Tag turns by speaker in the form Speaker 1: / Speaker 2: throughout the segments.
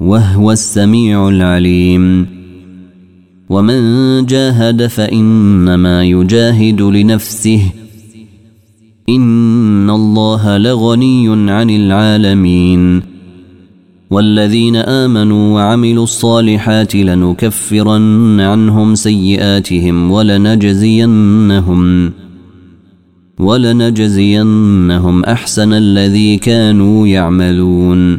Speaker 1: وهو السميع العليم ومن جاهد فانما يجاهد لنفسه ان الله لغني عن العالمين والذين امنوا وعملوا الصالحات لنكفرن عنهم سيئاتهم ولنجزينهم ولنجزينهم احسن الذي كانوا يعملون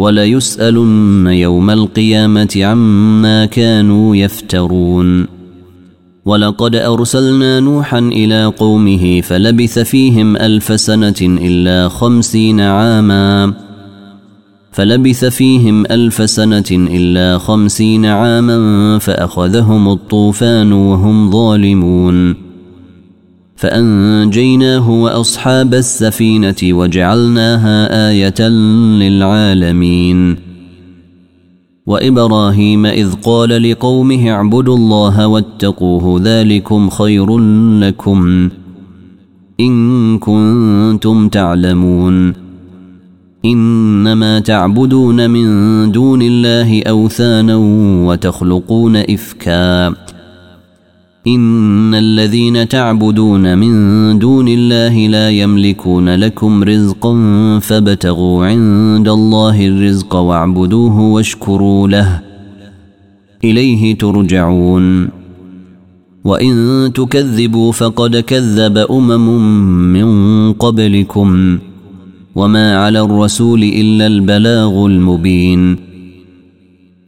Speaker 1: وليسالن يوم القيامه عما كانوا يفترون ولقد ارسلنا نوحا الى قومه فلبث فيهم الف سنه الا خمسين عاما فلبث فيهم الف سنه الا خمسين عاما فاخذهم الطوفان وهم ظالمون فانجيناه واصحاب السفينه وجعلناها ايه للعالمين وابراهيم اذ قال لقومه اعبدوا الله واتقوه ذلكم خير لكم ان كنتم تعلمون انما تعبدون من دون الله اوثانا وتخلقون افكا إن الذين تعبدون من دون الله لا يملكون لكم رزقا فابتغوا عند الله الرزق واعبدوه واشكروا له إليه ترجعون وإن تكذبوا فقد كذب أمم من قبلكم وما على الرسول إلا البلاغ المبين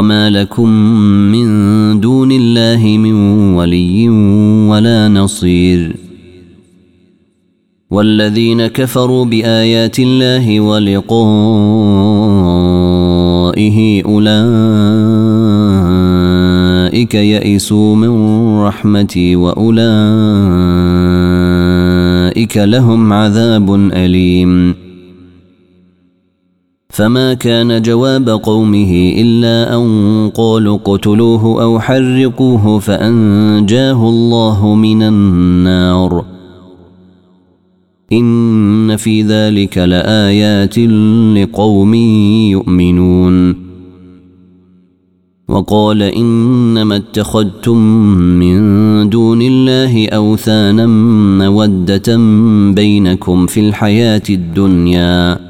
Speaker 1: وما لكم من دون الله من ولي ولا نصير والذين كفروا بايات الله ولقائه اولئك يئسوا من رحمتي واولئك لهم عذاب اليم فما كان جواب قومه إلا أن قالوا اقتلوه أو حرقوه فأنجاه الله من النار إن في ذلك لآيات لقوم يؤمنون وقال إنما اتخذتم من دون الله أوثانا مودة بينكم في الحياة الدنيا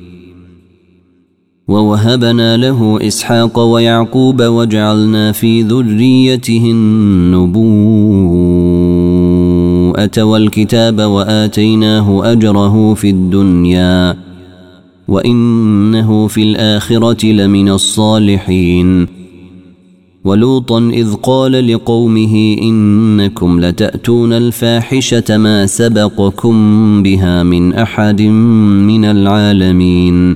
Speaker 1: ووهبنا له اسحاق ويعقوب وجعلنا في ذريته النبوءه والكتاب واتيناه اجره في الدنيا وانه في الاخره لمن الصالحين ولوطا اذ قال لقومه انكم لتاتون الفاحشه ما سبقكم بها من احد من العالمين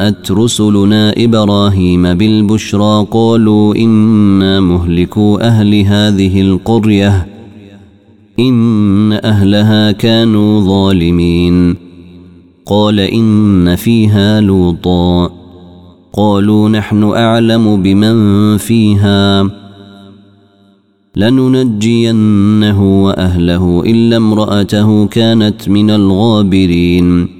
Speaker 1: جاءت رسلنا إبراهيم بالبشرى قالوا إنا مهلكو أهل هذه القرية إن أهلها كانوا ظالمين قال إن فيها لوطا قالوا نحن أعلم بمن فيها لننجينه وأهله إلا امرأته كانت من الغابرين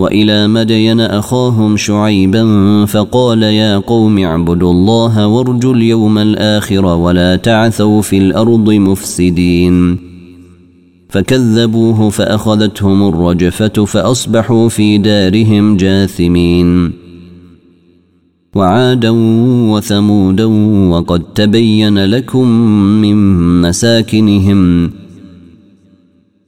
Speaker 1: والى مدين اخاهم شعيبا فقال يا قوم اعبدوا الله وارجوا اليوم الاخر ولا تعثوا في الارض مفسدين فكذبوه فاخذتهم الرجفه فاصبحوا في دارهم جاثمين وعادا وثمودا وقد تبين لكم من مساكنهم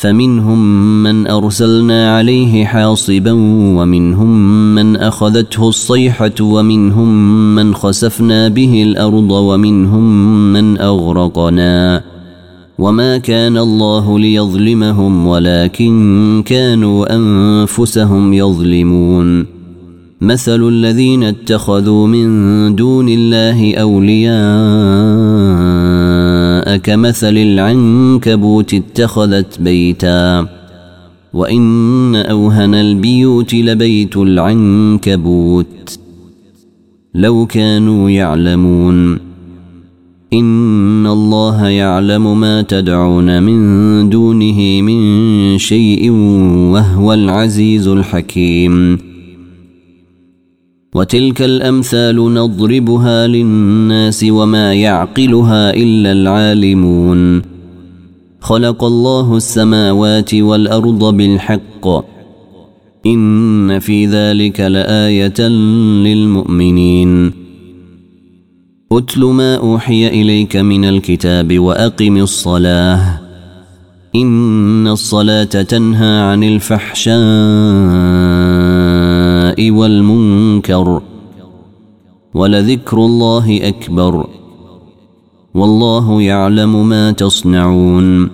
Speaker 1: فمنهم من ارسلنا عليه حاصبا ومنهم من اخذته الصيحه ومنهم من خسفنا به الارض ومنهم من اغرقنا وما كان الله ليظلمهم ولكن كانوا انفسهم يظلمون مثل الذين اتخذوا من دون الله اولياء كمثل العنكبوت اتخذت بيتا وإن أوهن البيوت لبيت العنكبوت لو كانوا يعلمون إن الله يعلم ما تدعون من دونه من شيء وهو العزيز الحكيم وتلك الامثال نضربها للناس وما يعقلها الا العالمون خلق الله السماوات والارض بالحق ان في ذلك لايه للمؤمنين اتل ما اوحي اليك من الكتاب واقم الصلاه ان الصلاه تنهى عن الفحشاء والمنكر المنكر ولذكر الله اكبر والله يعلم ما تصنعون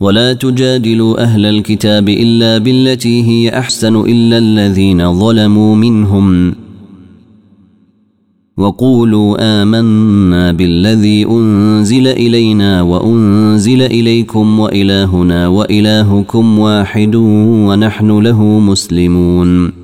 Speaker 1: ولا تجادلوا اهل الكتاب الا بالتي هي احسن الا الذين ظلموا منهم وقولوا امنا بالذي انزل الينا وانزل اليكم والهنا والهكم واحد ونحن له مسلمون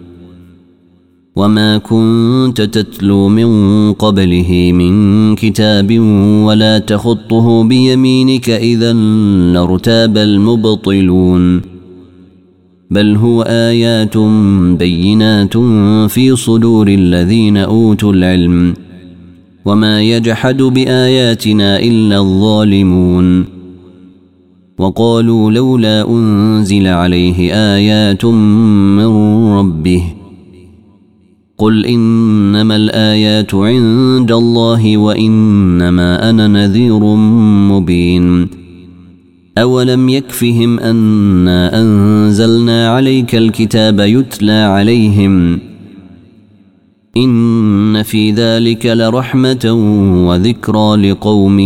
Speaker 1: وما كنت تتلو من قبله من كتاب ولا تخطه بيمينك اذا لارتاب المبطلون بل هو ايات بينات في صدور الذين اوتوا العلم وما يجحد باياتنا الا الظالمون وقالوا لولا انزل عليه ايات من ربه قل انما الايات عند الله وانما انا نذير مبين اولم يكفهم انا انزلنا عليك الكتاب يتلى عليهم ان في ذلك لرحمه وذكرى لقوم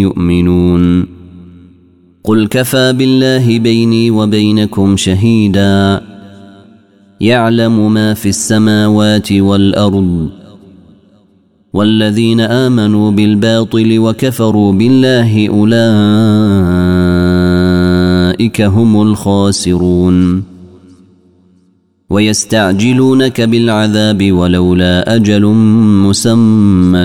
Speaker 1: يؤمنون قل كفى بالله بيني وبينكم شهيدا يعلم ما في السماوات والارض والذين امنوا بالباطل وكفروا بالله اولئك هم الخاسرون ويستعجلونك بالعذاب ولولا اجل مسمى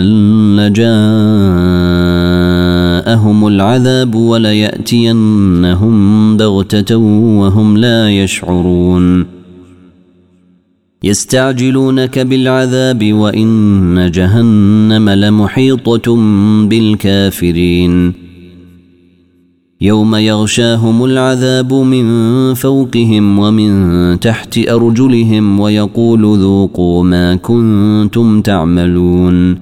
Speaker 1: لجاءهم العذاب ولياتينهم بغته وهم لا يشعرون يستعجلونك بالعذاب وان جهنم لمحيطه بالكافرين يوم يغشاهم العذاب من فوقهم ومن تحت ارجلهم ويقول ذوقوا ما كنتم تعملون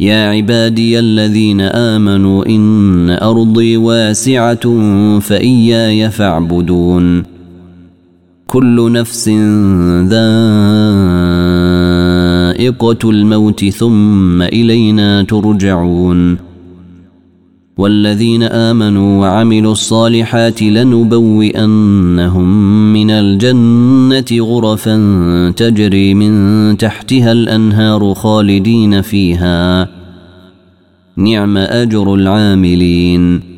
Speaker 1: يا عبادي الذين امنوا ان ارضي واسعه فاياي فاعبدون كل نفس ذائقة الموت ثم إلينا ترجعون والذين آمنوا وعملوا الصالحات لنبوئنهم من الجنة غرفا تجري من تحتها الأنهار خالدين فيها نعم أجر العاملين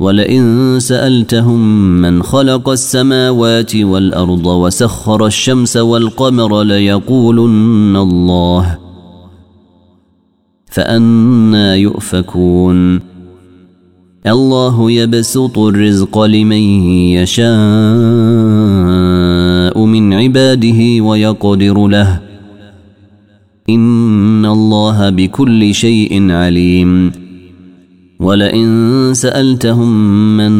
Speaker 1: ولئن سالتهم من خلق السماوات والارض وسخر الشمس والقمر ليقولن الله فانا يؤفكون الله يبسط الرزق لمن يشاء من عباده ويقدر له ان الله بكل شيء عليم ولئن سألتهم من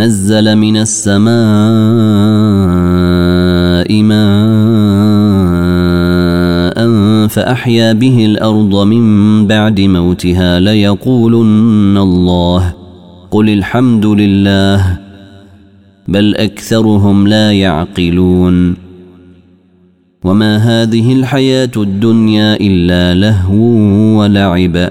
Speaker 1: نزل من السماء ماء فأحيا به الأرض من بعد موتها ليقولن الله قل الحمد لله بل أكثرهم لا يعقلون وما هذه الحياة الدنيا إلا لهو ولعب